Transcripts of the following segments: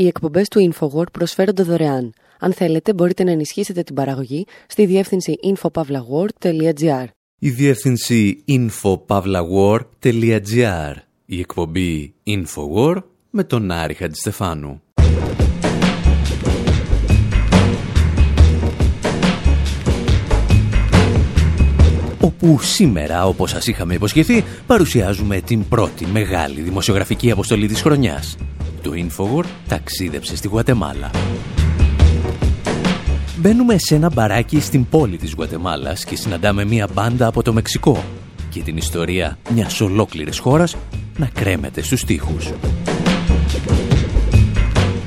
Οι εκπομπές του InfoWord προσφέρονται δωρεάν. Αν θέλετε, μπορείτε να ενισχύσετε την παραγωγή στη διεύθυνση infopavlagor.gr. Η διεύθυνση infopavlagor.gr. Η εκπομπή InfoWord με τον Άρη Χατζηστεφάνου. όπου σήμερα, όπως σας είχαμε υποσχεθεί, παρουσιάζουμε την πρώτη μεγάλη δημοσιογραφική αποστολή της χρονιάς. Το Infowar ταξίδεψε στη Γουατεμάλα. Μπαίνουμε σε ένα μπαράκι στην πόλη της Γουατεμάλας και συναντάμε μια μπάντα από το Μεξικό και την ιστορία μιας ολόκληρης χώρας να κρέμεται στους τοίχους.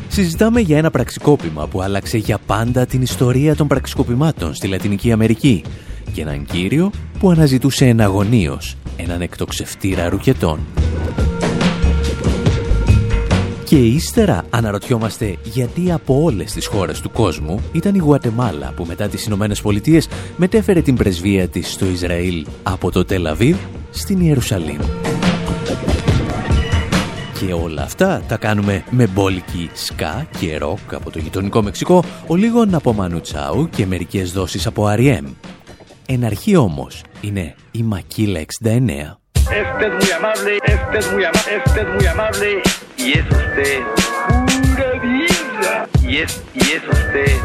Συζητάμε για ένα πραξικόπημα που άλλαξε για πάντα την ιστορία των πραξικοπημάτων στη Λατινική Αμερική και έναν κύριο που αναζητούσε εναγωνίως έναν εκτοξευτήρα ρουκετών. Και ύστερα αναρωτιόμαστε γιατί από όλες τις χώρες του κόσμου ήταν η Γουατεμάλα που μετά τις Ηνωμένες Πολιτείες μετέφερε την πρεσβεία της στο Ισραήλ από το Τελαβίβ στην Ιερουσαλήμ. Και όλα αυτά τα κάνουμε με μπόλικη σκά και ροκ από το γειτονικό Μεξικό, ο λίγων από Μανουτσάου και μερικές δόσεις από Αριέμ. Εν αρχή όμως είναι η Μακίλα 69. Este es muy amable, este es muy, ama este es muy amable y es usted pura vida. Y es, y es usted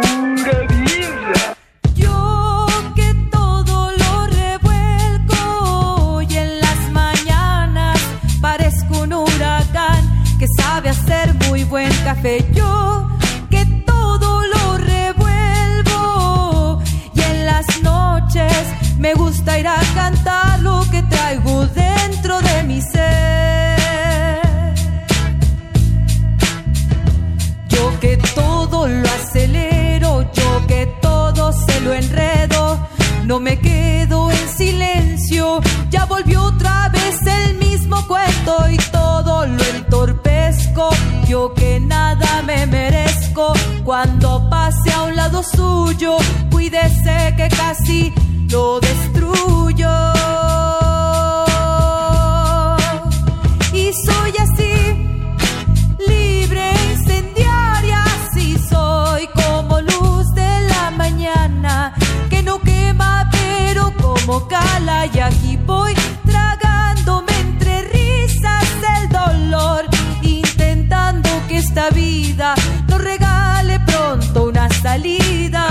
pura vida. Yo que todo lo revuelco y en las mañanas parezco un huracán que sabe hacer muy buen café. Yo Me gusta ir a cantar lo que traigo lo acelero, yo que todo se lo enredo. No me quedo en silencio, ya volvió otra vez el mismo cuento y todo lo entorpezco. Yo que nada me merezco cuando pase a un lado suyo, cuídese que casi lo destruyo. Como cala y aquí voy tragándome entre risas el dolor, intentando que esta vida nos regale pronto una salida.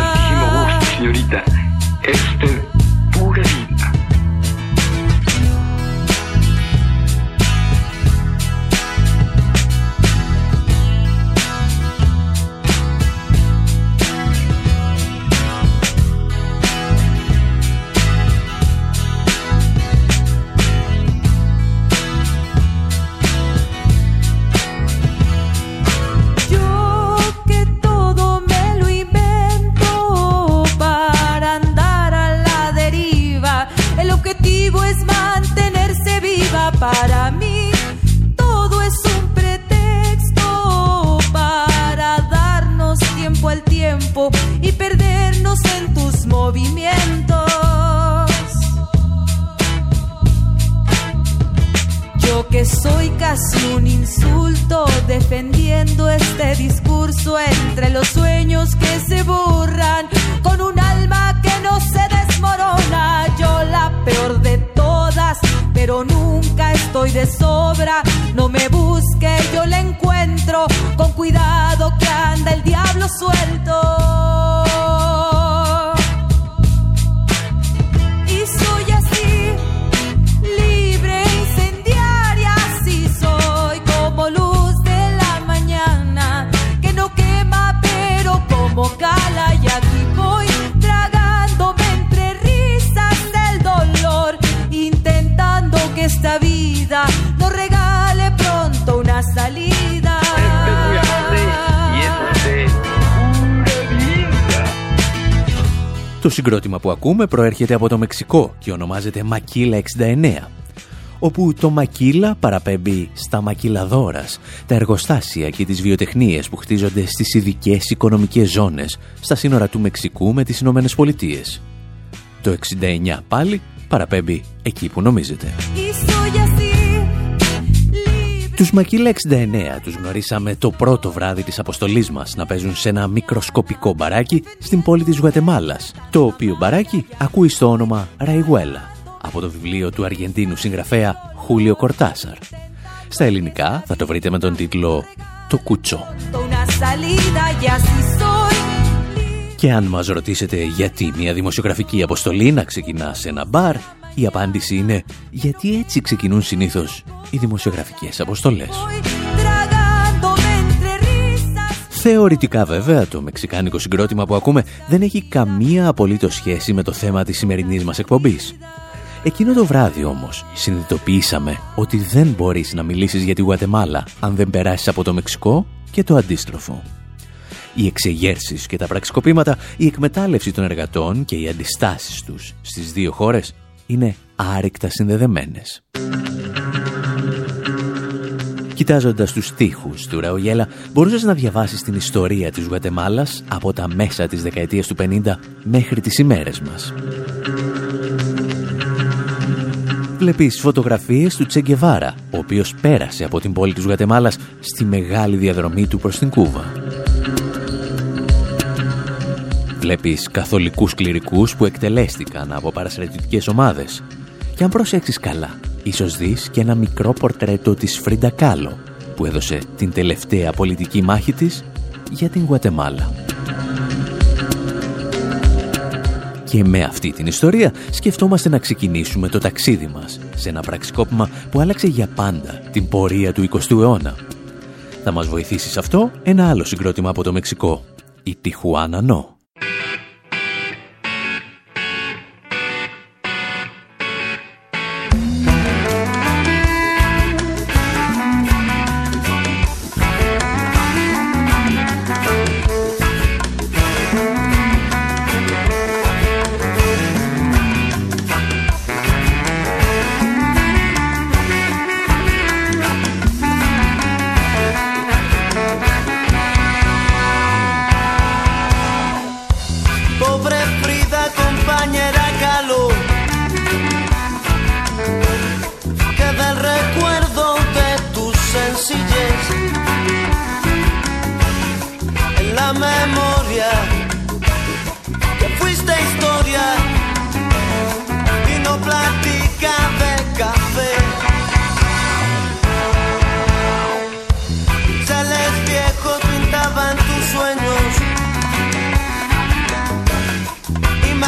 Συγκρότημα που ακούμε προέρχεται από το Μεξικό και ονομάζεται Μακίλα 69 όπου το Μακίλα παραπέμπει στα Μακίλαδόρας, τα εργοστάσια και τις βιοτεχνίες που χτίζονται στις ειδικές οικονομικές ζώνες στα σύνορα του Μεξικού με τις Ηνωμένες Πολιτείες. Το 69 πάλι παραπέμπει εκεί που νομίζετε. Τους Μακίλα 69 τους γνωρίσαμε το πρώτο βράδυ της αποστολής μας να παίζουν σε ένα μικροσκοπικό μπαράκι στην πόλη της Γουατεμάλας, το οποίο μπαράκι ακούει στο όνομα Ραϊγουέλα, από το βιβλίο του Αργεντίνου συγγραφέα Χούλιο Κορτάσαρ. Στα ελληνικά θα το βρείτε με τον τίτλο «Το Κουτσό». Και αν μας ρωτήσετε γιατί μια δημοσιογραφική αποστολή να ξεκινά σε ένα μπαρ, η απάντηση είναι γιατί έτσι ξεκινούν συνήθως οι δημοσιογραφικές αποστολές. Θεωρητικά βέβαια το μεξικάνικο συγκρότημα που ακούμε δεν έχει καμία απολύτως σχέση με το θέμα της σημερινής μας εκπομπής. Εκείνο το βράδυ όμως συνειδητοποιήσαμε ότι δεν μπορείς να μιλήσεις για τη Γουατεμάλα αν δεν περάσεις από το Μεξικό και το αντίστροφο. Οι εξεγέρσεις και τα πραξικοπήματα, η εκμετάλλευση των εργατών και οι αντιστάσεις τους στις δύο χώρες είναι άρρηκτα συνδεδεμένες. Κοιτάζοντας τους στίχους του Ραογέλα, μπορούσες να διαβάσεις την ιστορία της Γουατεμάλας από τα μέσα της δεκαετίας του 50 μέχρι τις ημέρες μας. Βλέπεις φωτογραφίες του Τσεγκεβάρα, ο οποίος πέρασε από την πόλη της Γουατεμάλας στη μεγάλη διαδρομή του προς την Κούβα. Βλέπεις καθολικούς κληρικούς που εκτελέστηκαν από παραστρατιωτικές ομάδες. Και αν προσέξεις καλά, ίσως δεις και ένα μικρό πορτρέτο της Φρίντα Κάλο, που έδωσε την τελευταία πολιτική μάχη της για την Γουατεμάλα. Και με αυτή την ιστορία σκεφτόμαστε να ξεκινήσουμε το ταξίδι μας σε ένα πραξικόπημα που άλλαξε για πάντα την πορεία του 20ου αιώνα. Θα μας βοηθήσεις σε αυτό ένα άλλο συγκρότημα από το Μεξικό, η Τιχουάνα Pobre Frida, compañera Kahlo, que del recuerdo de tu sencillez en la memoria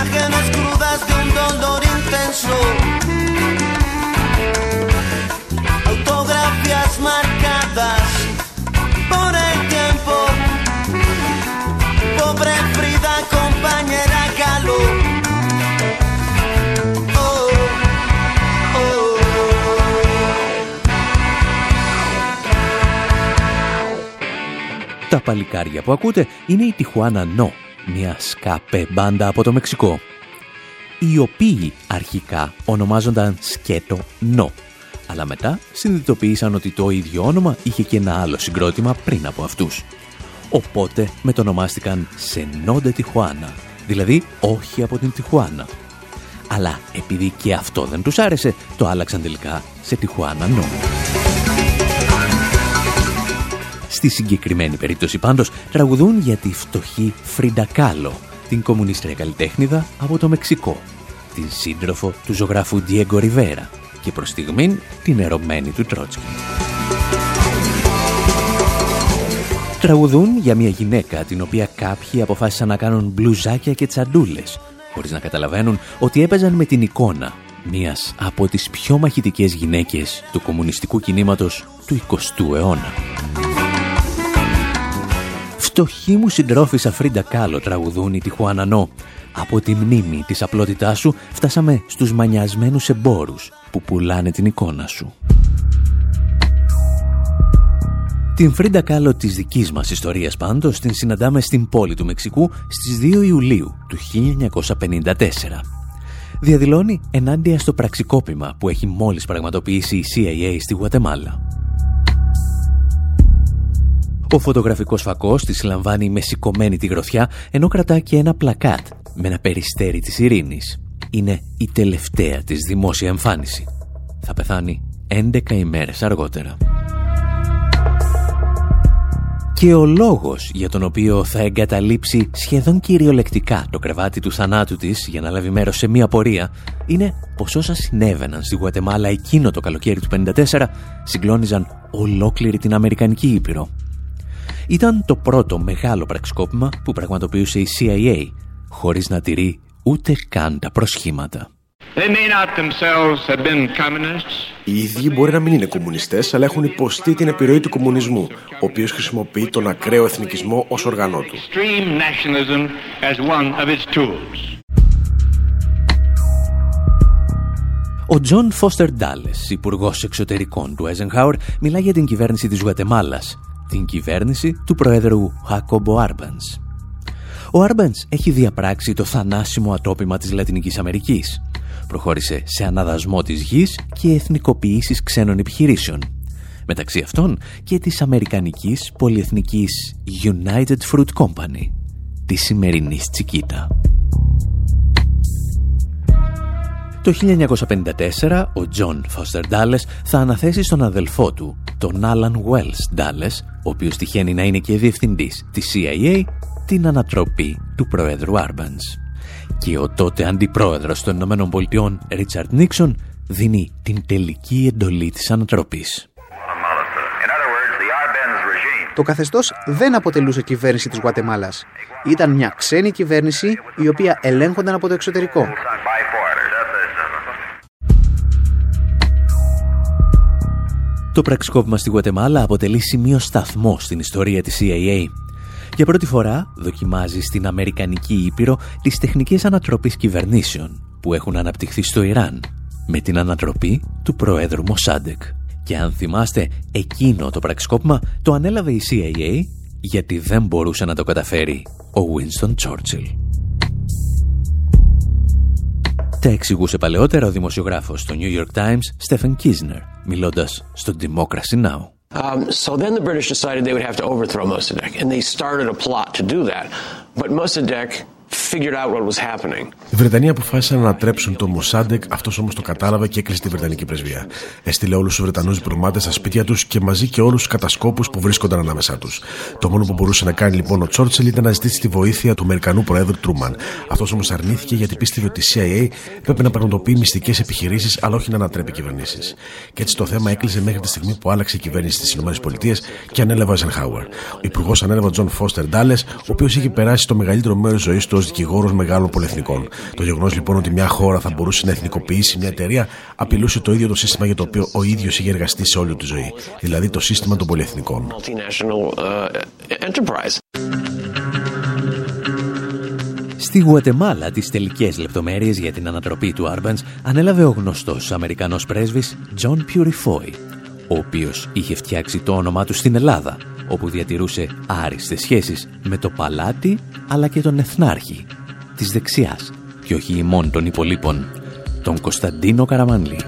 Νο. παλικάρια που ακούτε είναι η Τιχουάνα Νο, μια σκαπέ μπάντα από το Μεξικό, οι οποίοι αρχικά ονομάζονταν Σκέτο Νο, αλλά μετά συνειδητοποίησαν ότι το ίδιο όνομα είχε και ένα άλλο συγκρότημα πριν από αυτούς. Οπότε μετονομάστηκαν Σενόντε Τιχουάνα, δηλαδή όχι από την Τιχουάνα. Αλλά επειδή και αυτό δεν τους άρεσε, το άλλαξαν τελικά σε Τιχουάνα Νο. Στη συγκεκριμένη περίπτωση πάντως τραγουδούν για τη φτωχή Φρίντα Κάλο, την κομμουνίστρια καλλιτέχνηδα από το Μεξικό, την σύντροφο του ζωγράφου Διέγκο Ριβέρα και προς στιγμήν την ερωμένη του Τρότσκι. Τραγουδούν για μια γυναίκα την οποία κάποιοι αποφάσισαν να κάνουν μπλουζάκια και τσαντούλες, χωρίς να καταλαβαίνουν ότι έπαιζαν με την εικόνα μιας από τις πιο μαχητικές γυναίκες του κομμουνιστικού κινήματος του 20ου αιώνα φτωχή μου συντρόφισσα Φρίντα Κάλο τραγουδούν οι Tijuana No. Από τη μνήμη της απλότητάς σου φτάσαμε στους μανιασμένους εμπόρους που πουλάνε την εικόνα σου. Την Φρίντα Κάλο της δικής μας ιστορίας πάντως την συναντάμε στην πόλη του Μεξικού στις 2 Ιουλίου του 1954. Διαδηλώνει ενάντια στο πραξικόπημα που έχει μόλις πραγματοποιήσει η CIA στη Γουατεμάλα. Ο φωτογραφικός φακός της λαμβάνει με σηκωμένη τη γροθιά, ενώ κρατά και ένα πλακάτ με ένα περιστέρι της ειρήνης. Είναι η τελευταία της δημόσια εμφάνιση. Θα πεθάνει 11 ημέρες αργότερα. Και ο λόγος για τον οποίο θα εγκαταλείψει σχεδόν κυριολεκτικά το κρεβάτι του θανάτου της για να λάβει μέρος σε μία πορεία είναι πως όσα συνέβαιναν στη Γουατεμάλα εκείνο το καλοκαίρι του 1954 συγκλώνιζαν ολόκληρη την Αμερικανική Ήπειρο. Ήταν το πρώτο μεγάλο πραξικόπημα που πραγματοποιούσε η CIA χωρίς να τηρεί ούτε καν τα προσχήματα. Οι ίδιοι μπορεί να μην είναι κομμουνιστές, αλλά έχουν υποστεί την επιρροή του κομμουνισμού, ο οποίος χρησιμοποιεί τον ακραίο εθνικισμό ως οργανό του. Ο Τζον Φώστερ Ντάλες, υπουργός εξωτερικών του Eisenhower, μιλά για την κυβέρνηση της Γουατεμάλας, την κυβέρνηση του Προέδρου Χάκομπο Άρμπενς. Ο Άρμπενς έχει διαπράξει το θανάσιμο ατόπημα της Λατινικής Αμερικής προχώρησε σε αναδασμό της γης και εθνικοποιήσεις ξένων επιχειρήσεων. Μεταξύ αυτών και της αμερικανικής πολυεθνικής United Fruit Company, τη σημερινή Τσικίτα. Το 1954 ο Τζον Φώστερ Ντάλες θα αναθέσει στον αδελφό του, τον Άλεν Γουέλς Ντάλες, ο οποίος τυχαίνει να είναι και διευθυντής της CIA, την ανατροπή του Προέδρου Άρμπενς και ο τότε αντιπρόεδρος των Ηνωμένων Πολιτειών Ρίτσαρντ Νίξον δίνει την τελική εντολή της ανατροπής. Το καθεστώς δεν αποτελούσε κυβέρνηση της Γουατεμάλας. Ήταν μια ξένη κυβέρνηση η οποία ελέγχονταν από το εξωτερικό. Το πραξικόπημα στη Γουατεμάλα αποτελεί σημείο σταθμό στην ιστορία της CIA. Για πρώτη φορά δοκιμάζει στην Αμερικανική Ήπειρο τις τεχνικές ανατροπής κυβερνήσεων που έχουν αναπτυχθεί στο Ιράν με την ανατροπή του Προέδρου Μοσάντεκ. Και αν θυμάστε, εκείνο το πραξικόπημα το ανέλαβε η CIA γιατί δεν μπορούσε να το καταφέρει ο Winston Churchill. Τα εξηγούσε παλαιότερα ο δημοσιογράφος στο New York Times, Stephen Kisner, μιλώντας στο Democracy Now! Um, so then the British decided they would have to overthrow Mossadegh, and they started a plot to do that. But Mossadegh Οι Βρετανοί αποφάσισαν να ανατρέψουν τον Μοσάντεκ, αυτός όμως το κατάλαβε και έκλεισε τη Βρετανική πρεσβεία. Έστειλε όλους τους Βρετανούς διπλωμάτε στα σπίτια τους και μαζί και όλους τους κατασκόπους που βρίσκονταν ανάμεσά τους. Το μόνο που μπορούσε να κάνει λοιπόν ο Τσόρτσελ ήταν να ζητήσει τη βοήθεια του Αμερικανού Προέδρου Τρούμαν. Αυτός όμως αρνήθηκε γιατί πίστευε ότι η CIA πρέπει να πραγματοποιεί μυστικές επιχειρήσεις, αλλά όχι να ανατρέπει κυβερνήσεις. Και έτσι το θέμα έκλεισε μέχρι τη στιγμή που άλλαξε η κυβέρνηση στις ΗΠΑ και ανέλαβε ο Eisenhower. Ο υπουργός ανέλαβε ο Τζον Φώστερ Ντάλες, ο οποίος είχε περάσει το μεγαλύτερο μέρος ζωής του ως δικηγόρος μεγάλων πολυεθνικών. Το γεγονός λοιπόν ότι μια χώρα θα μπορούσε να εθνικοποιήσει μια εταιρεία απειλούσε το ίδιο το σύστημα για το οποίο ο ίδιος είχε εργαστεί σε όλη τη ζωή. Δηλαδή το σύστημα των πολυεθνικών. Στη Γουατεμάλα τις τελικές λεπτομέρειες για την ανατροπή του Άρμπανς ανέλαβε ο γνωστός Αμερικανός πρέσβης John Purifoy, ο οποίος είχε φτιάξει το όνομά του στην Ελλάδα, όπου διατηρούσε άριστες σχέσεις με το παλάτι αλλά και τον εθνάρχη της δεξιάς και όχι ημών των υπολείπων, τον Κωνσταντίνο Καραμανλή.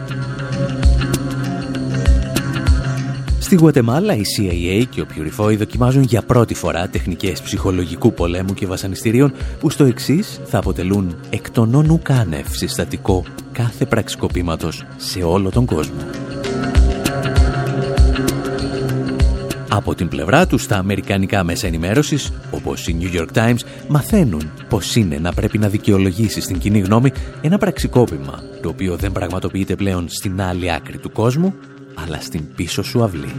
Στη Γουατεμάλα η CIA και ο Purifoy δοκιμάζουν για πρώτη φορά τεχνικές ψυχολογικού πολέμου και βασανιστήριων που στο εξής θα αποτελούν εκ των όνου κάνευ συστατικό κάθε πραξικοπήματος σε όλο τον κόσμο. Από την πλευρά τους, τα αμερικανικά μέσα ενημέρωσης, όπως η New York Times, μαθαίνουν πως είναι να πρέπει να δικαιολογήσεις στην κοινή γνώμη ένα πραξικόπημα, το οποίο δεν πραγματοποιείται πλέον στην άλλη άκρη του κόσμου, αλλά στην πίσω σου αυλή.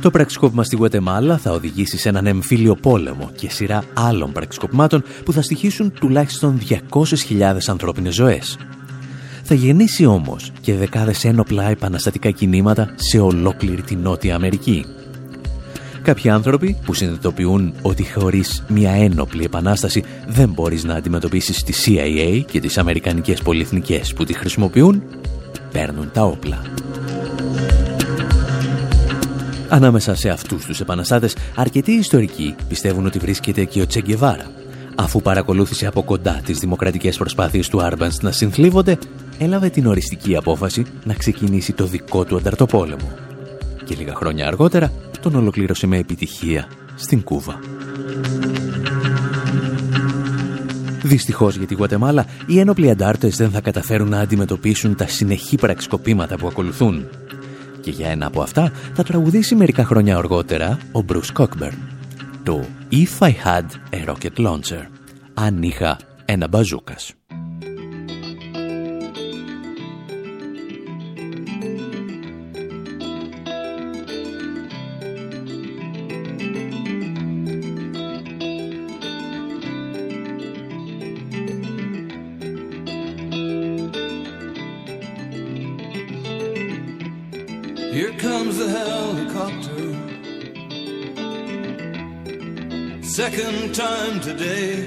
Το πραξικόπημα στη Γουατεμάλα θα οδηγήσει σε έναν εμφύλιο πόλεμο και σειρά άλλων πραξικοπημάτων που θα στοιχήσουν τουλάχιστον 200.000 ανθρώπινες ζωές. Θα γεννήσει όμως και δεκάδες ένοπλα επαναστατικά κινήματα σε ολόκληρη την Νότια Αμερική. Κάποιοι άνθρωποι που συνειδητοποιούν ότι χωρίς μια ένοπλη επανάσταση δεν μπορείς να αντιμετωπίσεις τη CIA και τις αμερικανικές πολυεθνικές που τη χρησιμοποιούν, παίρνουν τα όπλα. Ανάμεσα σε αυτούς τους επαναστάτες, αρκετοί ιστορικοί πιστεύουν ότι βρίσκεται και ο Τσεγκεβάρα, αφού παρακολούθησε από κοντά τις δημοκρατικές προσπάθειες του Άρμπανς να συνθλίβονται, έλαβε την οριστική απόφαση να ξεκινήσει το δικό του ανταρτοπόλεμο. Και λίγα χρόνια αργότερα τον ολοκλήρωσε με επιτυχία στην Κούβα. Δυστυχώς για τη Γουατεμάλα, οι ένοπλοι αντάρτες δεν θα καταφέρουν να αντιμετωπίσουν τα συνεχή πραξικοπήματα που ακολουθούν Και για ένα από αυτά θα τραγουδήσει μερικά χρόνια αργότερα ο Bruce Cockburn. Το If I Had a Rocket Launcher. Αν είχα ένα μπαζούκας. Second time today.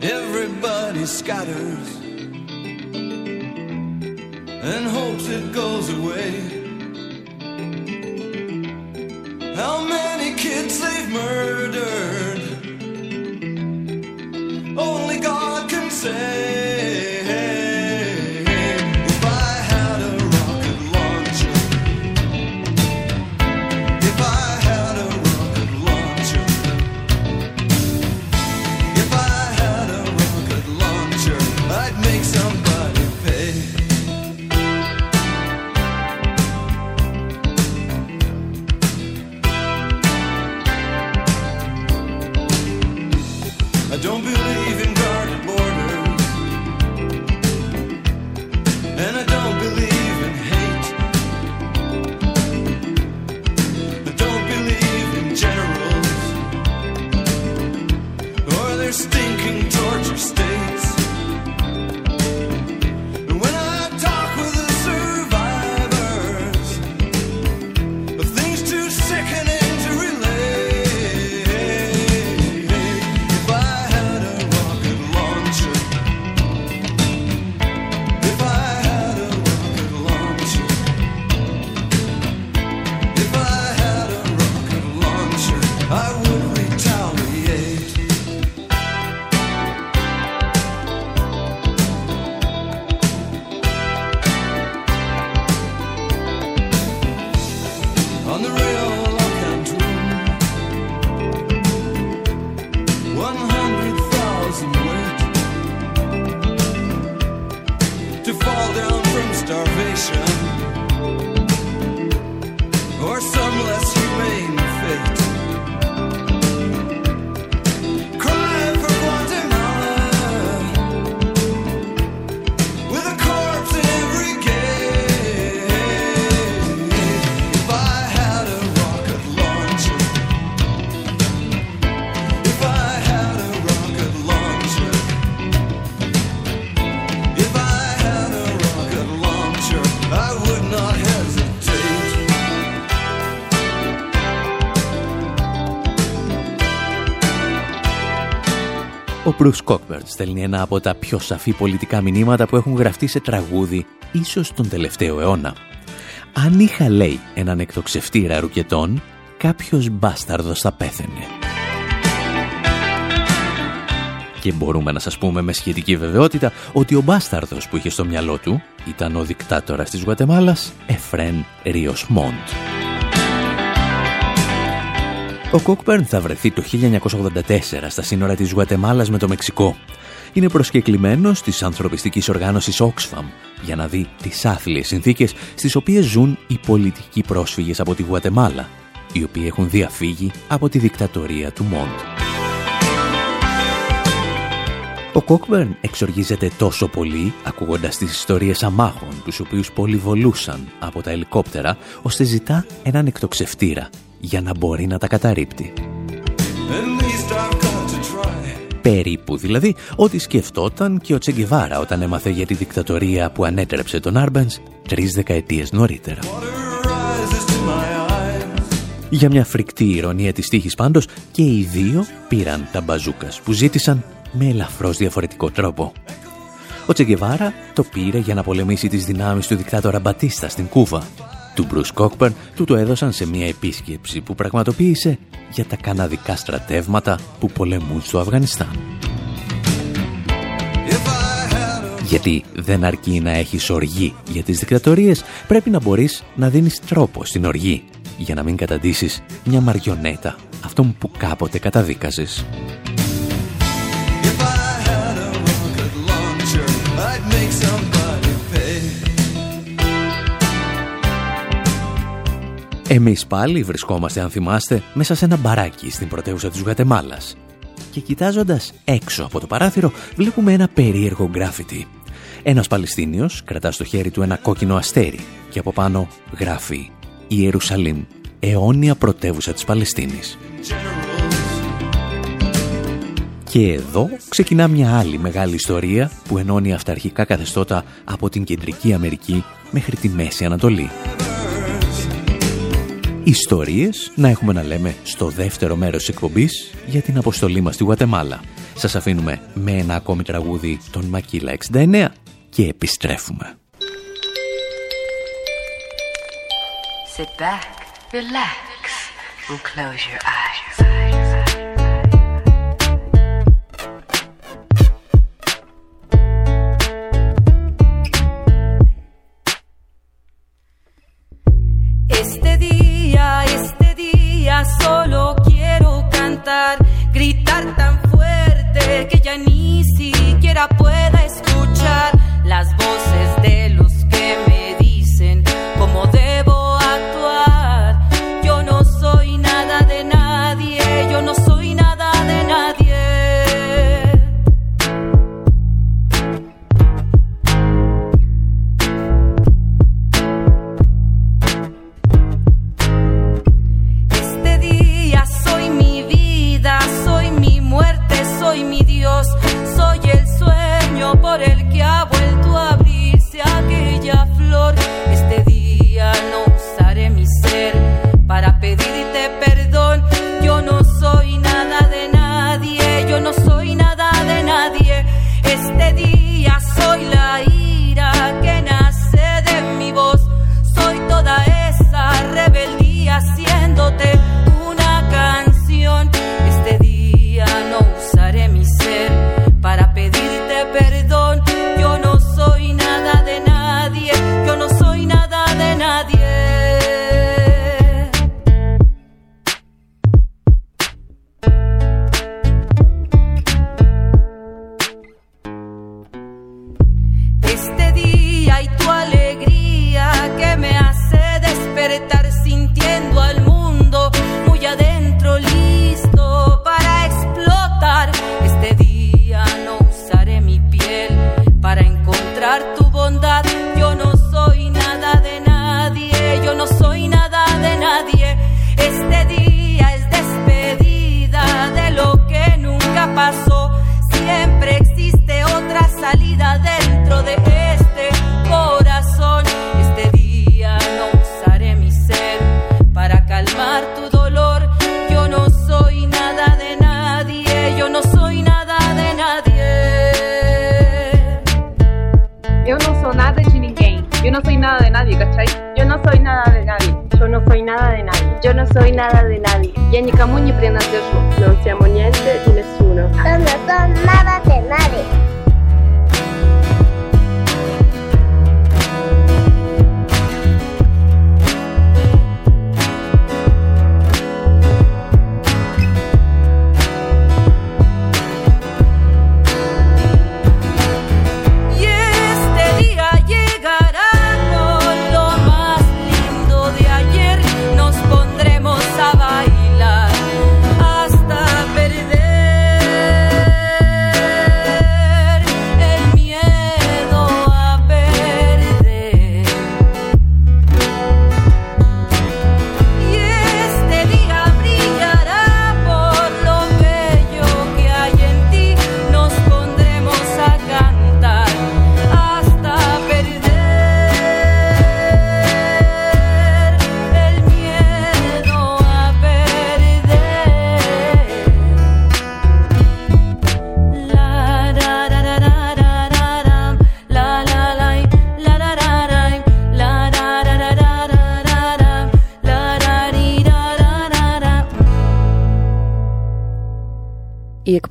Everybody scatters Bruce Cockburn στέλνει ένα από τα πιο σαφή πολιτικά μηνύματα που έχουν γραφτεί σε τραγούδι ίσως τον τελευταίο αιώνα. Αν είχα, λέει, έναν εκτοξευτήρα ρουκετών, κάποιος μπάσταρδος θα πέθαινε. Και μπορούμε να σας πούμε με σχετική βεβαιότητα ότι ο μπάσταρδος που είχε στο μυαλό του ήταν ο δικτάτορας της Γουατεμάλας, Εφρέν Ρίος Μόντ. Ο Κόκπερν θα βρεθεί το 1984 στα σύνορα της Γουατεμάλας με το Μεξικό. Είναι προσκεκλημένος της ανθρωπιστικής οργάνωσης Oxfam για να δει τις άθλιες συνθήκες στις οποίες ζουν οι πολιτικοί πρόσφυγες από τη Γουατεμάλα, οι οποίοι έχουν διαφύγει από τη δικτατορία του Μόντ. Ο Κόκμπερν εξοργίζεται τόσο πολύ ακούγοντας τις ιστορίες αμάχων τους οποίους πολυβολούσαν από τα ελικόπτερα ώστε ζητά έναν εκτοξευτήρα για να μπορεί να τα καταρρύπτει. Περίπου δηλαδή ό,τι σκεφτόταν και ο Τσεγκεβάρα όταν έμαθε για τη δικτατορία που ανέτρεψε τον Άρμπενς τρεις δεκαετίες νωρίτερα. Για μια φρικτή ηρωνία της τύχης πάντως και οι δύο πήραν τα μπαζούκας που ζήτησαν με ελαφρώς διαφορετικό τρόπο. Ο Τσεγκεβάρα το πήρε για να πολεμήσει τις δυνάμεις του δικτάτορα Μπατίστα στην Κούβα του Bruce Cockburn του το έδωσαν σε μια επίσκεψη που πραγματοποίησε για τα καναδικά στρατεύματα που πολεμούν στο Αφγανιστάν. Γιατί δεν αρκεί να έχεις οργή για τις δικτατορίες, πρέπει να μπορείς να δίνεις τρόπο στην οργή για να μην καταντήσεις μια μαριονέτα αυτόν που κάποτε καταδίκαζες. Εμείς πάλι βρισκόμαστε, αν θυμάστε, μέσα σε ένα μπαράκι στην πρωτεύουσα της Γουατεμάλας. Και κοιτάζοντας έξω από το παράθυρο, βλέπουμε ένα περίεργο γκράφιτι. Ένας Παλαιστίνιος κρατά στο χέρι του ένα κόκκινο αστέρι και από πάνω γράφει «Ιερουσαλήμ, αιώνια πρωτεύουσα της Παλαιστίνης». Και εδώ ξεκινά μια άλλη μεγάλη ιστορία που ενώνει αυταρχικά καθεστώτα από την Κεντρική Αμερική μέχρι τη Μέση Ανατολή ιστορίες να έχουμε να λέμε στο δεύτερο μέρος της εκπομπής για την αποστολή μας στη Γουατεμάλα. Σας αφήνουμε με ένα ακόμη τραγούδι των Μακίλα 69 και επιστρέφουμε. Sit back, relax and close your. solo quiero cantar, gritar tan fuerte que ya ni siquiera pueda escuchar las voces de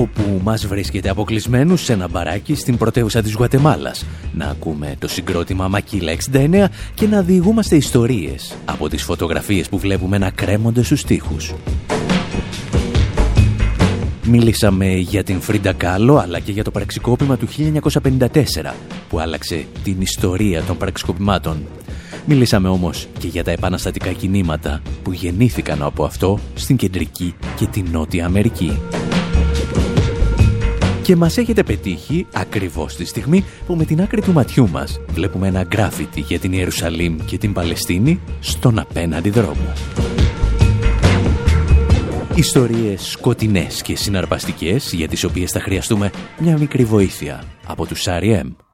όπου μας βρίσκεται αποκλεισμένους σε ένα μπαράκι στην πρωτεύουσα της Γουατεμάλας. Να ακούμε το συγκρότημα Μακίλα 69 και να διηγούμαστε ιστορίες από τις φωτογραφίες που βλέπουμε να κρέμονται στους τοίχους. Μίλησαμε για την Φρίντα Κάλο αλλά και για το πραξικόπημα του 1954 που άλλαξε την ιστορία των πραξικοπημάτων. Μίλησαμε όμως και για τα επαναστατικά κινήματα που γεννήθηκαν από αυτό στην Κεντρική και την Νότια Αμερική. Και μας έχετε πετύχει ακριβώς τη στιγμή που με την άκρη του ματιού μας βλέπουμε ένα γκράφιτι για την Ιερουσαλήμ και την Παλαιστίνη στον απέναντι δρόμο. Ιστορίες σκοτεινές και συναρπαστικές για τις οποίες θα χρειαστούμε μια μικρή βοήθεια από τους R.E.M.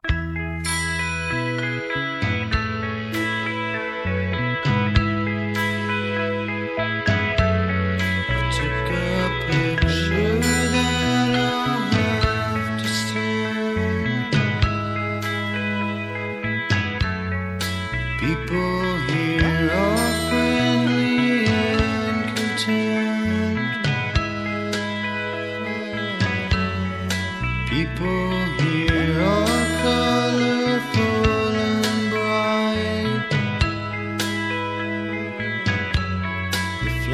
Οι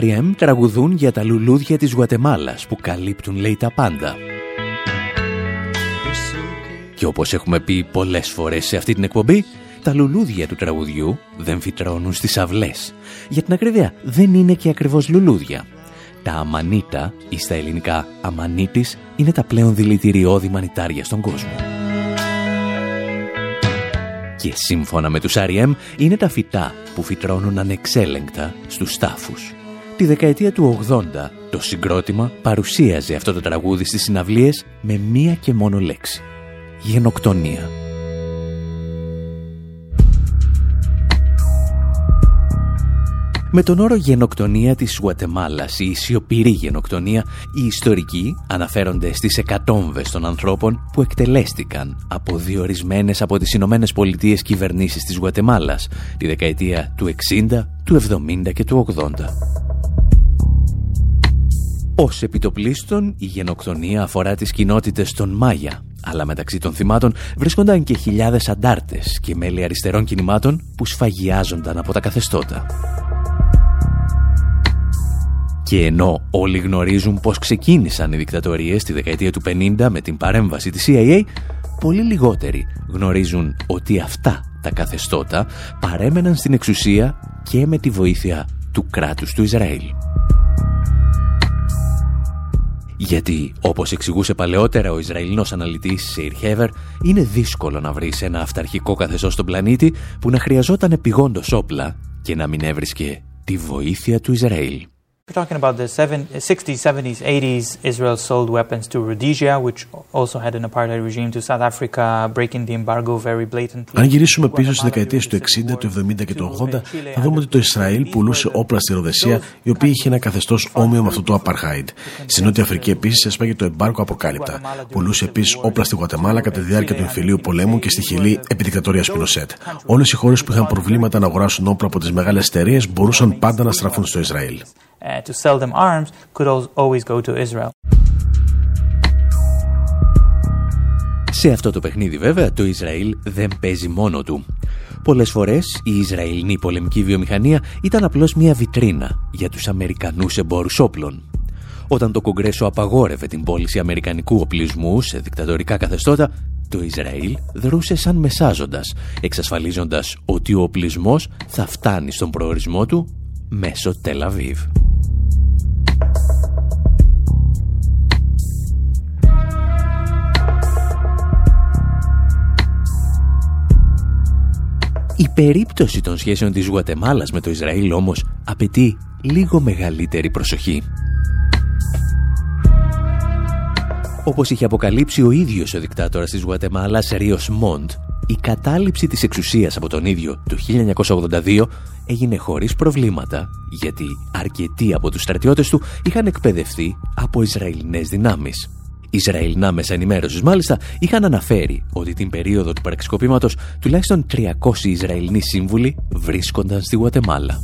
R.E.M. τραγουδούν για τα λουλούδια της Γουατεμάλας που καλύπτουν λέει τα πάντα. Και όπως έχουμε πει πολλές φορές σε αυτή την εκπομπή, τα λουλούδια του τραγουδιού δεν φυτρώνουν στις αυλές. Για την ακρίβεια δεν είναι και ακριβώς λουλούδια. Τα αμανίτα ή στα ελληνικά αμανίτης είναι τα πλέον δηλητηριώδη μανιτάρια στον κόσμο. Και σύμφωνα με τους R.E.M. είναι τα φυτά που φυτρώνουν ανεξέλεγκτα στους τάφους. Τη δεκαετία του 80 το συγκρότημα παρουσίαζε αυτό το τραγούδι στις συναυλίες με μία και μόνο λέξη. Γενοκτονία. Με τον όρο γενοκτονία της Γουατεμάλας ή σιωπηρή γενοκτονία, οι ιστορικοί αναφέρονται στις εκατόμβες των ανθρώπων που εκτελέστηκαν από διορισμένες από τις Ηνωμένες Πολιτείες κυβερνήσεις της Γουατεμάλας τη δεκαετία του 60, του 70 και του 80. Ως επιτοπλίστων, η γενοκτονία αφορά τις κοινότητες των Μάγια, αλλά μεταξύ των θυμάτων βρίσκονταν και χιλιάδες αντάρτες και μέλη αριστερών κινημάτων που σφαγιάζονταν από τα καθεστώτα. Και ενώ όλοι γνωρίζουν πώς ξεκίνησαν οι δικτατορίες τη δεκαετία του 50 με την παρέμβαση της CIA, πολύ λιγότεροι γνωρίζουν ότι αυτά τα καθεστώτα παρέμεναν στην εξουσία και με τη βοήθεια του κράτους του Ισραήλ. Γιατί, όπως εξηγούσε παλαιότερα ο Ισραηλινός αναλυτής Σέιρ Χέβερ, είναι δύσκολο να βρεις ένα αυταρχικό καθεστώς στον πλανήτη που να χρειαζόταν επιγόντως όπλα και να μην έβρισκε τη βοήθεια του Ισραήλ. We're talking about the 60s, 70s, 80s. Israel sold weapons to Rhodesia, which also had an apartheid regime, to South Africa, breaking the embargo very blatantly. Αν γυρίσουμε πίσω στις δεκαετίες του 60, του 70 και του 80, θα δούμε ότι το Ισραήλ πουλούσε όπλα στη Ροδεσία, η οποία είχε ένα καθεστώς όμοιο με αυτό του Apartheid. Στη Νότια Αφρική επίσης έσπαγε το εμπάρκο αποκάλυπτα. Πουλούσε επίσης όπλα στη Γουατεμάλα κατά τη διάρκεια του εμφυλίου πολέμου και στη Χιλή επί δικτατορία Πινοσέτ. Όλες οι χώρες που είχαν προβλήματα να αγοράσουν όπλα από τις μεγάλες εταιρείες μπορούσαν πάντα να στραφούν στο Ισραήλ. Uh, to sell them arms could always go to Israel. Σε αυτό το παιχνίδι βέβαια το Ισραήλ δεν παίζει μόνο του. Πολλές φορές η Ισραηλινή πολεμική βιομηχανία ήταν απλώς μια βιτρίνα για τους Αμερικανούς εμπόρους όπλων. Όταν το Κογκρέσο απαγόρευε την πώληση αμερικανικού οπλισμού σε δικτατορικά καθεστώτα, το Ισραήλ δρούσε σαν μεσάζοντας, εξασφαλίζοντας ότι ο οπλισμός θα φτάνει στον προορισμό του μέσω Τελαβίβ. Η περίπτωση των σχέσεων της Γουατεμάλας με το Ισραήλ όμως απαιτεί λίγο μεγαλύτερη προσοχή. Όπως είχε αποκαλύψει ο ίδιος ο δικτάτορας της Γουατεμάλας, Ρίος Μοντ, η κατάληψη της εξουσίας από τον ίδιο το 1982 έγινε χωρίς προβλήματα, γιατί αρκετοί από τους στρατιώτες του είχαν εκπαιδευτεί από Ισραηλινές δυνάμεις. Ισραηλινά μέσα ενημέρωσης μάλιστα είχαν αναφέρει ότι την περίοδο του παραξικοπήματος τουλάχιστον 300 Ισραηλινοί σύμβουλοι βρίσκονταν στη Γουατεμάλα.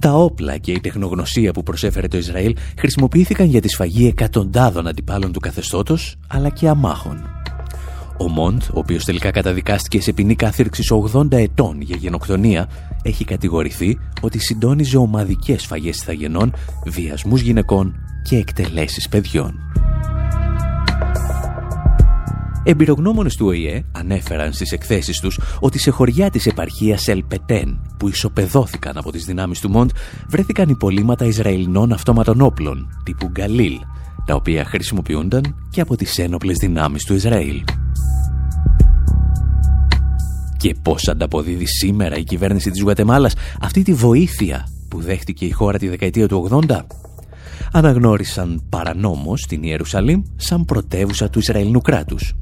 Τα όπλα και η τεχνογνωσία που προσέφερε το Ισραήλ χρησιμοποιήθηκαν για τη σφαγή εκατοντάδων αντιπάλων του καθεστώτος, αλλά και αμάχων. Ο Μοντ, ο οποίος τελικά καταδικάστηκε σε ποινή κάθυρξης 80 ετών για γενοκτονία, έχει κατηγορηθεί ότι συντόνιζε ομαδικές σφαγές ηθαγενών, βιασμούς γυναικών και εκτελέσεις παιδιών. Εμπειρογνώμονες του ΟΗΕ ανέφεραν στις εκθέσεις τους ότι σε χωριά της επαρχίας Ελπετέν που ισοπεδώθηκαν από τις δυνάμεις του Μοντ βρέθηκαν υπολείμματα Ισραηλινών αυτόματων όπλων τύπου Γκαλίλ τα οποία χρησιμοποιούνταν και από τις ένοπλες δυνάμεις του Ισραήλ. Και πώς ανταποδίδει σήμερα η κυβέρνηση της Γουατεμάλας αυτή τη βοήθεια που δέχτηκε η χώρα τη δεκαετία του 80 αναγνώρισαν παρανόμως την Ιερουσαλήμ σαν πρωτεύουσα του Ισραηλινού κράτους.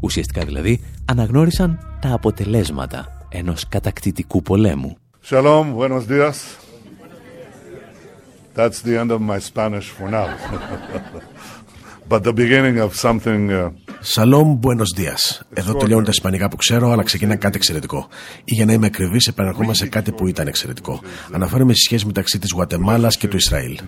Ουσιαστικά δηλαδή αναγνώρισαν τα αποτελέσματα ενός κατακτητικού πολέμου. Shalom, buenos días. That's the end of my Spanish for now. But the beginning of something... Uh... Σαλόμ, buenos días. Εδώ τελειώνουν τα ισπανικά που ξέρω, αλλά ξεκινά κάτι εξαιρετικό. Ή για να είμαι ακριβής, επαναρχόμαστε σε κάτι που ήταν εξαιρετικό. Αναφέρομαι στη σχέση μεταξύ της Γουατεμάλας και του Ισραήλ.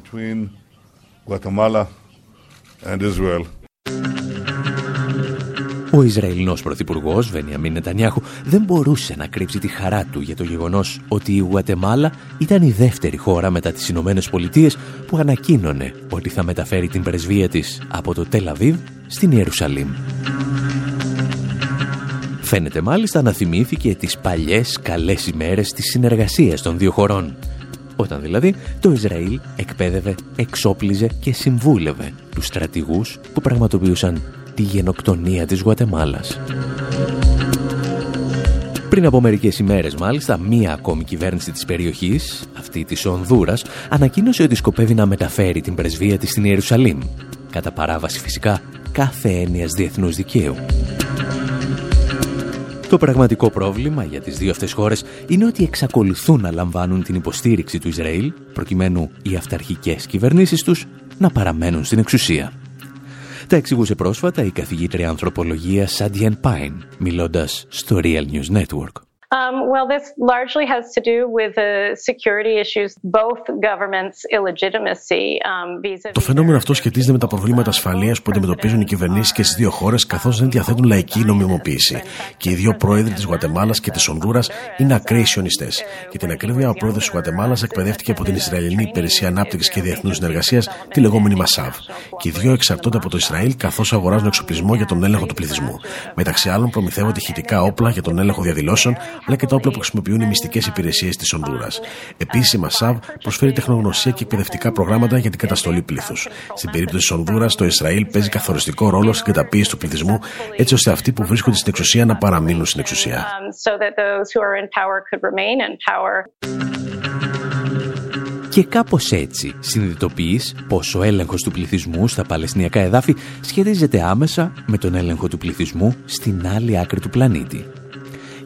Guatemala and Israel. Ο Ισραηλινός Πρωθυπουργός Βενιαμίν Νετανιάχου δεν μπορούσε να κρύψει τη χαρά του για το γεγονός ότι η Γουατεμάλα ήταν η δεύτερη χώρα μετά τις Ηνωμένες Πολιτείες που ανακοίνωνε ότι θα μεταφέρει την πρεσβεία της από το Τελαβίβ στην Ιερουσαλήμ. Φαίνεται μάλιστα να θυμήθηκε τις παλιές καλές ημέρες της συνεργασίας των δύο χωρών όταν δηλαδή το Ισραήλ εκπαίδευε, εξόπλιζε και συμβούλευε τους στρατηγούς που πραγματοποιούσαν τη γενοκτονία της Γουατεμάλας. Πριν από μερικές ημέρες μάλιστα, μία ακόμη κυβέρνηση της περιοχής, αυτή της Ονδούρας, ανακοίνωσε ότι σκοπεύει να μεταφέρει την πρεσβεία της στην Ιερουσαλήμ, κατά παράβαση φυσικά κάθε έννοιας διεθνούς δικαίου. Το πραγματικό πρόβλημα για τις δύο αυτές χώρες είναι ότι εξακολουθούν να λαμβάνουν την υποστήριξη του Ισραήλ προκειμένου οι αυταρχικές κυβερνήσεις τους να παραμένουν στην εξουσία. Τα εξηγούσε πρόσφατα η καθηγήτρια ανθρωπολογίας Σάντιεν Πάιν, μιλώντας στο Real News Network. Um, well, this largely has to do with the security issues, both governments' illegitimacy um, vis-a-vis. Το φαινόμενο αυτό σχετίζεται με τα προβλήματα ασφαλείας που αντιμετωπίζουν οι κυβερνήσεις και στις δύο χώρες, καθώς δεν διαθέτουν λαϊκή νομιμοποίηση. Και οι δύο πρόεδροι της Γουατεμάλας και της Ονδούρας είναι ακραίοι σιωνιστές. Για την ακρίβεια, ο πρόεδρος της Γουατεμάλας εκπαιδεύτηκε από την Ισραηλινή Υπηρεσία Ανάπτυξης και Διεθνούς Συνεργασίας, τη λεγόμενη Μασάβ. Και οι δύο εξαρτώνται από το Ισραήλ καθώς αγοράζουν εξοπλισμό για τον έλεγχο του πληθυσμού. Μεταξύ άλλων, προμηθεύονται ηχητικά όπλα για τον έλεγχο διαδηλώσεων, αλλά και τα όπλα που χρησιμοποιούν οι μυστικές υπηρεσίες της Ονδούρα. Επίση, η Μασάβ προσφέρει τεχνογνωσία και εκπαιδευτικά προγράμματα για την καταστολή πλήθους. Στην περίπτωση της Ονδούρα, το Ισραήλ παίζει καθοριστικό ρόλο στην καταπίεση του πληθυσμού, έτσι ώστε αυτοί που βρίσκονται στην εξουσία να παραμείνουν στην εξουσία. Και κάπως έτσι συνειδητοποιείς πως ο έλεγχος του πληθυσμού στα Παλαιστινιακά εδάφη σχετίζεται άμεσα με τον έλεγχο του πληθυσμού στην άλλη άκρη του πλανήτη.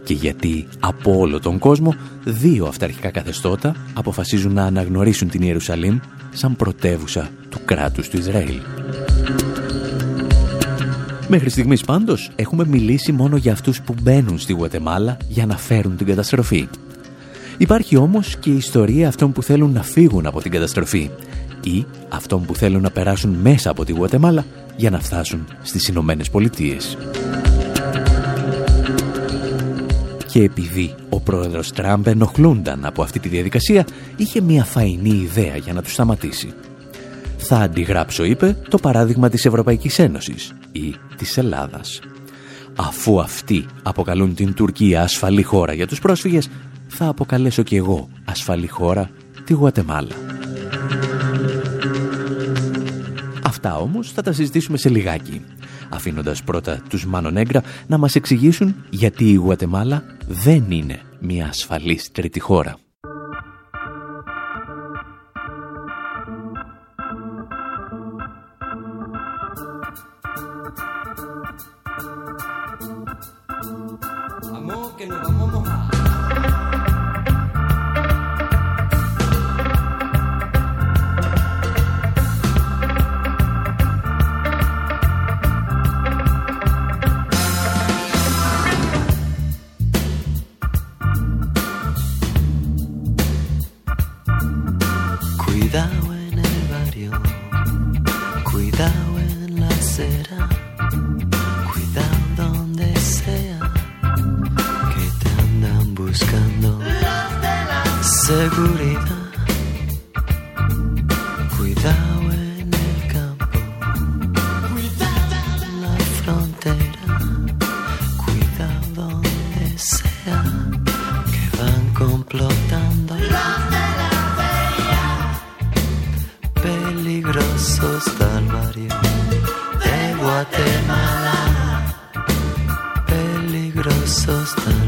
Και γιατί από όλο τον κόσμο δύο αυταρχικά καθεστώτα αποφασίζουν να αναγνωρίσουν την Ιερουσαλήμ σαν πρωτεύουσα του κράτους του Ισραήλ. Μέχρι στιγμής πάντως έχουμε μιλήσει μόνο για αυτούς που μπαίνουν στη Γουατεμάλα για να φέρουν την καταστροφή. Υπάρχει όμως και η ιστορία αυτών που θέλουν να φύγουν από την καταστροφή ή αυτών που θέλουν να περάσουν μέσα από τη Γουατεμάλα για να φτάσουν στις Ηνωμένες Πολιτείες. Και επειδή ο πρόεδρος Τραμπ ενοχλούνταν από αυτή τη διαδικασία, είχε μια φαϊνή ιδέα για να τους σταματήσει. Θα αντιγράψω, είπε, το παράδειγμα της Ευρωπαϊκής Ένωσης ή της Ελλάδας. Αφού αυτοί αποκαλούν την Τουρκία ασφαλή χώρα για τους πρόσφυγες, θα αποκαλέσω και εγώ ασφαλή χώρα τη Γουατεμάλα. Αυτά όμως θα τα συζητήσουμε σε λιγάκι, αφήνοντας πρώτα τους Μάνο να μας εξηγήσουν γιατί η Γουατεμάλα δεν είναι μια ασφαλής τρίτη χώρα. so stunned.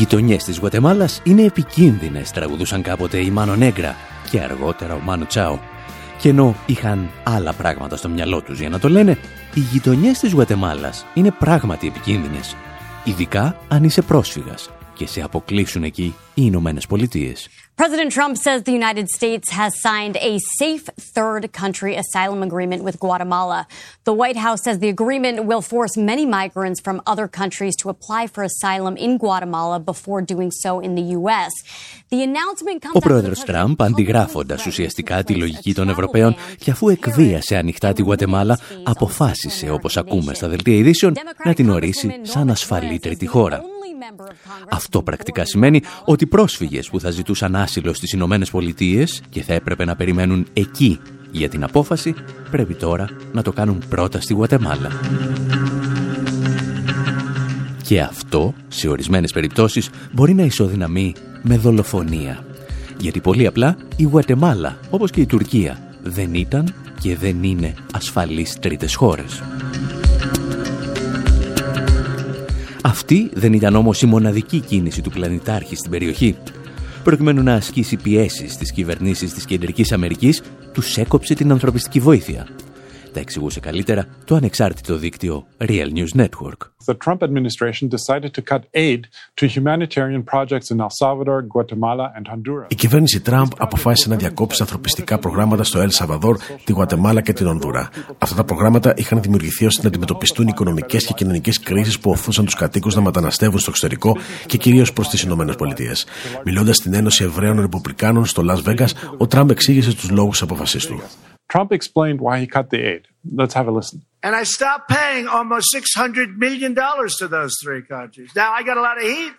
Γειτονιές της Γουατεμάλας είναι επικίνδυνες, τραγουδούσαν κάποτε η Μάνο Νέγκρα και αργότερα ο Μάνο Τσάο. Και ενώ είχαν άλλα πράγματα στο μυαλό τους για να το λένε, οι γειτονιές της Γουατεμάλας είναι πράγματι επικίνδυνες. Ειδικά αν είσαι πρόσφυγας και σε αποκλείσουν εκεί οι Ηνωμένε Πολιτείε. President Trump says the United States has signed a safe third country asylum agreement with Guatemala. The White House says the agreement will force many migrants from other countries to apply for asylum in Guatemala before doing so in the U.S. The announcement comes Ο πρόεδρος Τραμπ, αντιγράφοντας ουσιαστικά τη λογική των Ευρωπαίων και αφού εκβίασε ανοιχτά τη Γουατεμάλα, αποφάσισε, όπως ακούμε στα δελτία ειδήσεων, να την ορίσει σαν ασφαλή τρίτη χώρα. Αυτό πρακτικά σημαίνει ότι πρόσφυγες που θα ζητούσαν άσυλο στις Ηνωμένες Πολιτείες και θα έπρεπε να περιμένουν εκεί για την απόφαση, πρέπει τώρα να το κάνουν πρώτα στη Γουατεμάλα. Και αυτό, σε ορισμένες περιπτώσεις, μπορεί να ισοδυναμεί με δολοφονία. Γιατί πολύ απλά η Γουατεμάλα, όπως και η Τουρκία, δεν ήταν και δεν είναι ασφαλείς τρίτες χώρες. Αυτή δεν ήταν όμως η μοναδική κίνηση του πλανητάρχη στην περιοχή. Προκειμένου να ασκήσει πιέσεις στις κυβερνήσεις της Κεντρικής Αμερικής, τους έκοψε την ανθρωπιστική βοήθεια. Τα εξηγούσε καλύτερα το ανεξάρτητο δίκτυο Real News Network. The Trump administration decided to cut aid to humanitarian projects in El Salvador, Guatemala and Honduras. Η κυβέρνηση Τραμπ αποφάσισε να διακόψει ανθρωπιστικά προγράμματα στο Ελ Σαβαδόρ, τη Γουατεμάλα και την Ονδούρα. Αυτά τα προγράμματα είχαν δημιουργηθεί ώστε να αντιμετωπιστούν οικονομικές και κοινωνικές κρίσεις που οθούσαν τους κατοίκους να μεταναστεύουν στο εξωτερικό και κυρίως προς τις ΗΠΑ. Μιλώντας στην Ένωση Εβραίων Ρεπουμπλικάνων στο Las Vegas, ο Τραμπ εξήγησε του λόγους αποφασής του. Trump explained why he cut the aid. Let's have a listen. And I stopped paying almost $600 million to those three countries. Now I got a lot of heat.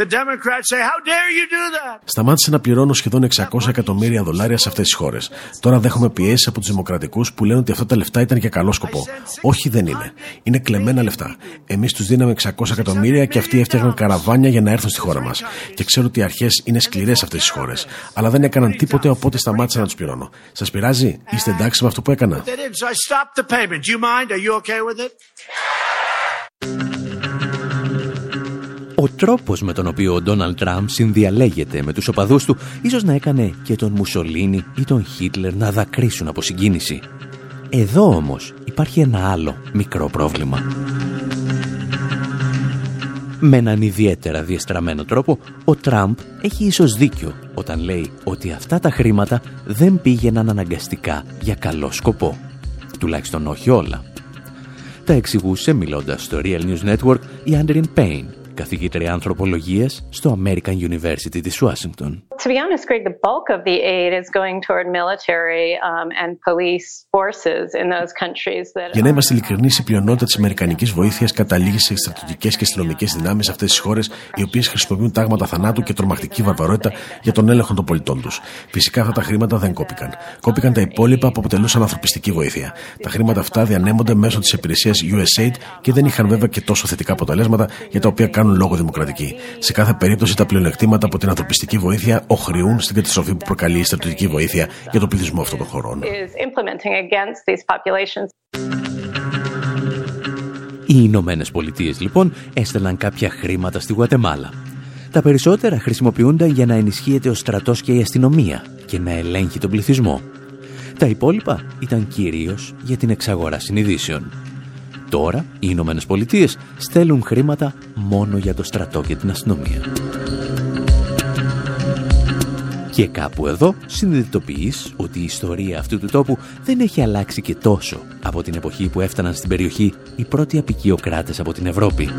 The Democrats say, How dare you do that? Σταμάτησε να πληρώνω σχεδόν 600 εκατομμύρια δολάρια σε αυτές τις χώρες. Τώρα δέχομαι πιέσεις από τους Δημοκρατικούς που λένε ότι αυτά τα λεφτά ήταν για καλό σκοπό. Όχι, δεν είναι. Είναι κλεμμένα λεφτά. Εμείς τους δίναμε 600 εκατομμύρια και αυτοί έφτιαχναν καραβάνια για να έρθουν στη χώρα μας. Και ξέρω ότι οι αρχές είναι σκληρές σε αυτές τις χώρες. Αλλά δεν έκαναν τίποτε, οπότε σταμάτησα να τους πληρώνω. Σας πειράζει, είστε εντάξει με αυτό που έκανα; Ο τρόπος με τον οποίο ο Ντόναλτ Τραμπ συνδιαλέγεται με τους οπαδούς του ίσως να έκανε και τον Μουσολίνη ή τον Χίτλερ να δακρύσουν από συγκίνηση. Εδώ όμως υπάρχει ένα άλλο μικρό πρόβλημα. Με έναν ιδιαίτερα διεστραμμένο τρόπο, ο Τραμπ έχει ίσως δίκιο όταν λέει ότι αυτά τα χρήματα δεν πήγαιναν αναγκαστικά για καλό σκοπό. Τουλάχιστον όχι όλα. Τα εξηγούσε μιλώντας στο Real News Network η Andrian Payne, καθηγήτρια ανθρωπολογίας στο American University της Ουάσιγκτον. To be honest, Greg, the bulk of the aid is going toward military um, and police forces in those countries that. Για να είμαστε ειλικρινείς, η πλειονότητα της Αμερικανικής βοήθειας καταλήγει σε στρατιωτικές και αστυνομικές δυνάμεις σε αυτές τις χώρες, οι οποίες χρησιμοποιούν τάγματα θανάτου και τρομακτική βαρβαρότητα για τον έλεγχο των πολιτών τους. Φυσικά αυτά τα χρήματα δεν κόπηκαν. Κόπηκαν τα υπόλοιπα που αποτελούσαν ανθρωπιστική βοήθεια. Τα χρήματα αυτά διανέμονται μέσω της υπηρεσίας USAID και δεν είχαν βέβαια και τόσο θετικά αποτελέσματα για τα οποία κάνουν λόγο δημοκρατικοί. Σε κάθε περίπτωση τα πλεονεκτήματα από την ανθρωπιστική βοήθεια οχρεούν στην καταστροφή που προκαλεί η στρατιωτική βοήθεια για τον πληθυσμό αυτών των χωρών. Οι Ηνωμένε Πολιτείες λοιπόν έστελναν κάποια χρήματα στη Γουατεμάλα. Τα περισσότερα χρησιμοποιούνταν για να ενισχύεται ο στρατός και η αστυνομία και να ελέγχει τον πληθυσμό. Τα υπόλοιπα ήταν κυρίως για την εξαγορά συνειδήσεων. Τώρα οι Ηνωμένες Πολιτείες στέλνουν χρήματα μόνο για το στρατό και την αστυνομία. Και κάπου εδώ συνειδητοποιείς ότι η ιστορία αυτού του τόπου δεν έχει αλλάξει και τόσο από την εποχή που έφταναν στην περιοχή οι πρώτοι απικιοκράτες από την Ευρώπη.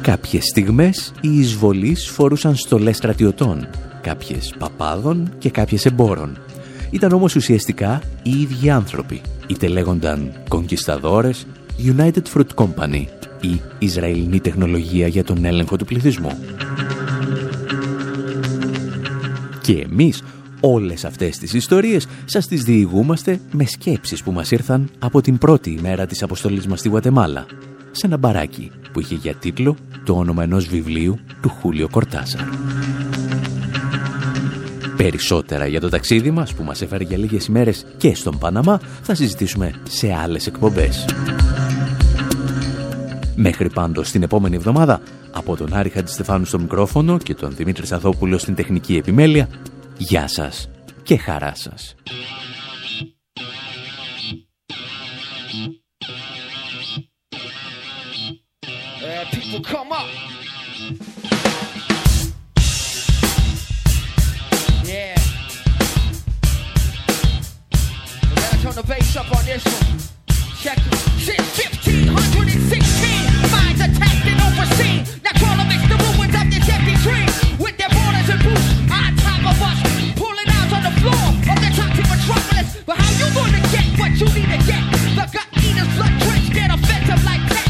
Κάποιες στιγμές οι εισβολείς φορούσαν στολές στρατιωτών, κάποιες παπάδων και κάποιες εμπόρων. Ήταν όμως ουσιαστικά οι ίδιοι άνθρωποι, είτε λέγονταν κονκισταδόρες, United Fruit Company ή Ισραηλινή τεχνολογία για τον έλεγχο του πληθυσμού. Και εμείς όλες αυτές τις ιστορίες σας τις διηγούμαστε με σκέψεις που μας ήρθαν από την πρώτη ημέρα της αποστολής μας στη Γουατεμάλα, σε ένα μπαράκι που είχε για τίτλο το όνομα ενός βιβλίου του Χούλιο Κορτάσαρ. Περισσότερα για το ταξίδι μας που μας έφερε για λίγες ημέρες και στον Παναμά θα συζητήσουμε σε άλλες εκπομπές. Μέχρι πάντως την επόμενη εβδομάδα από τον Άρη Χατζηστεφάνου στο μικρόφωνο και τον Δημήτρη Σαθόπουλο στην τεχνική επιμέλεια Γεια σας και χαρά σας. Uh, the bass up on this one. Check it. Since 1516, minds attacked and overseen. Now call them the ruins of this empty dream. With their borders and boots on top of us, pulling out on the floor of the toxic metropolis. But how you gonna get what you need to get? The gut eaters, blood drenched, get offensive like that.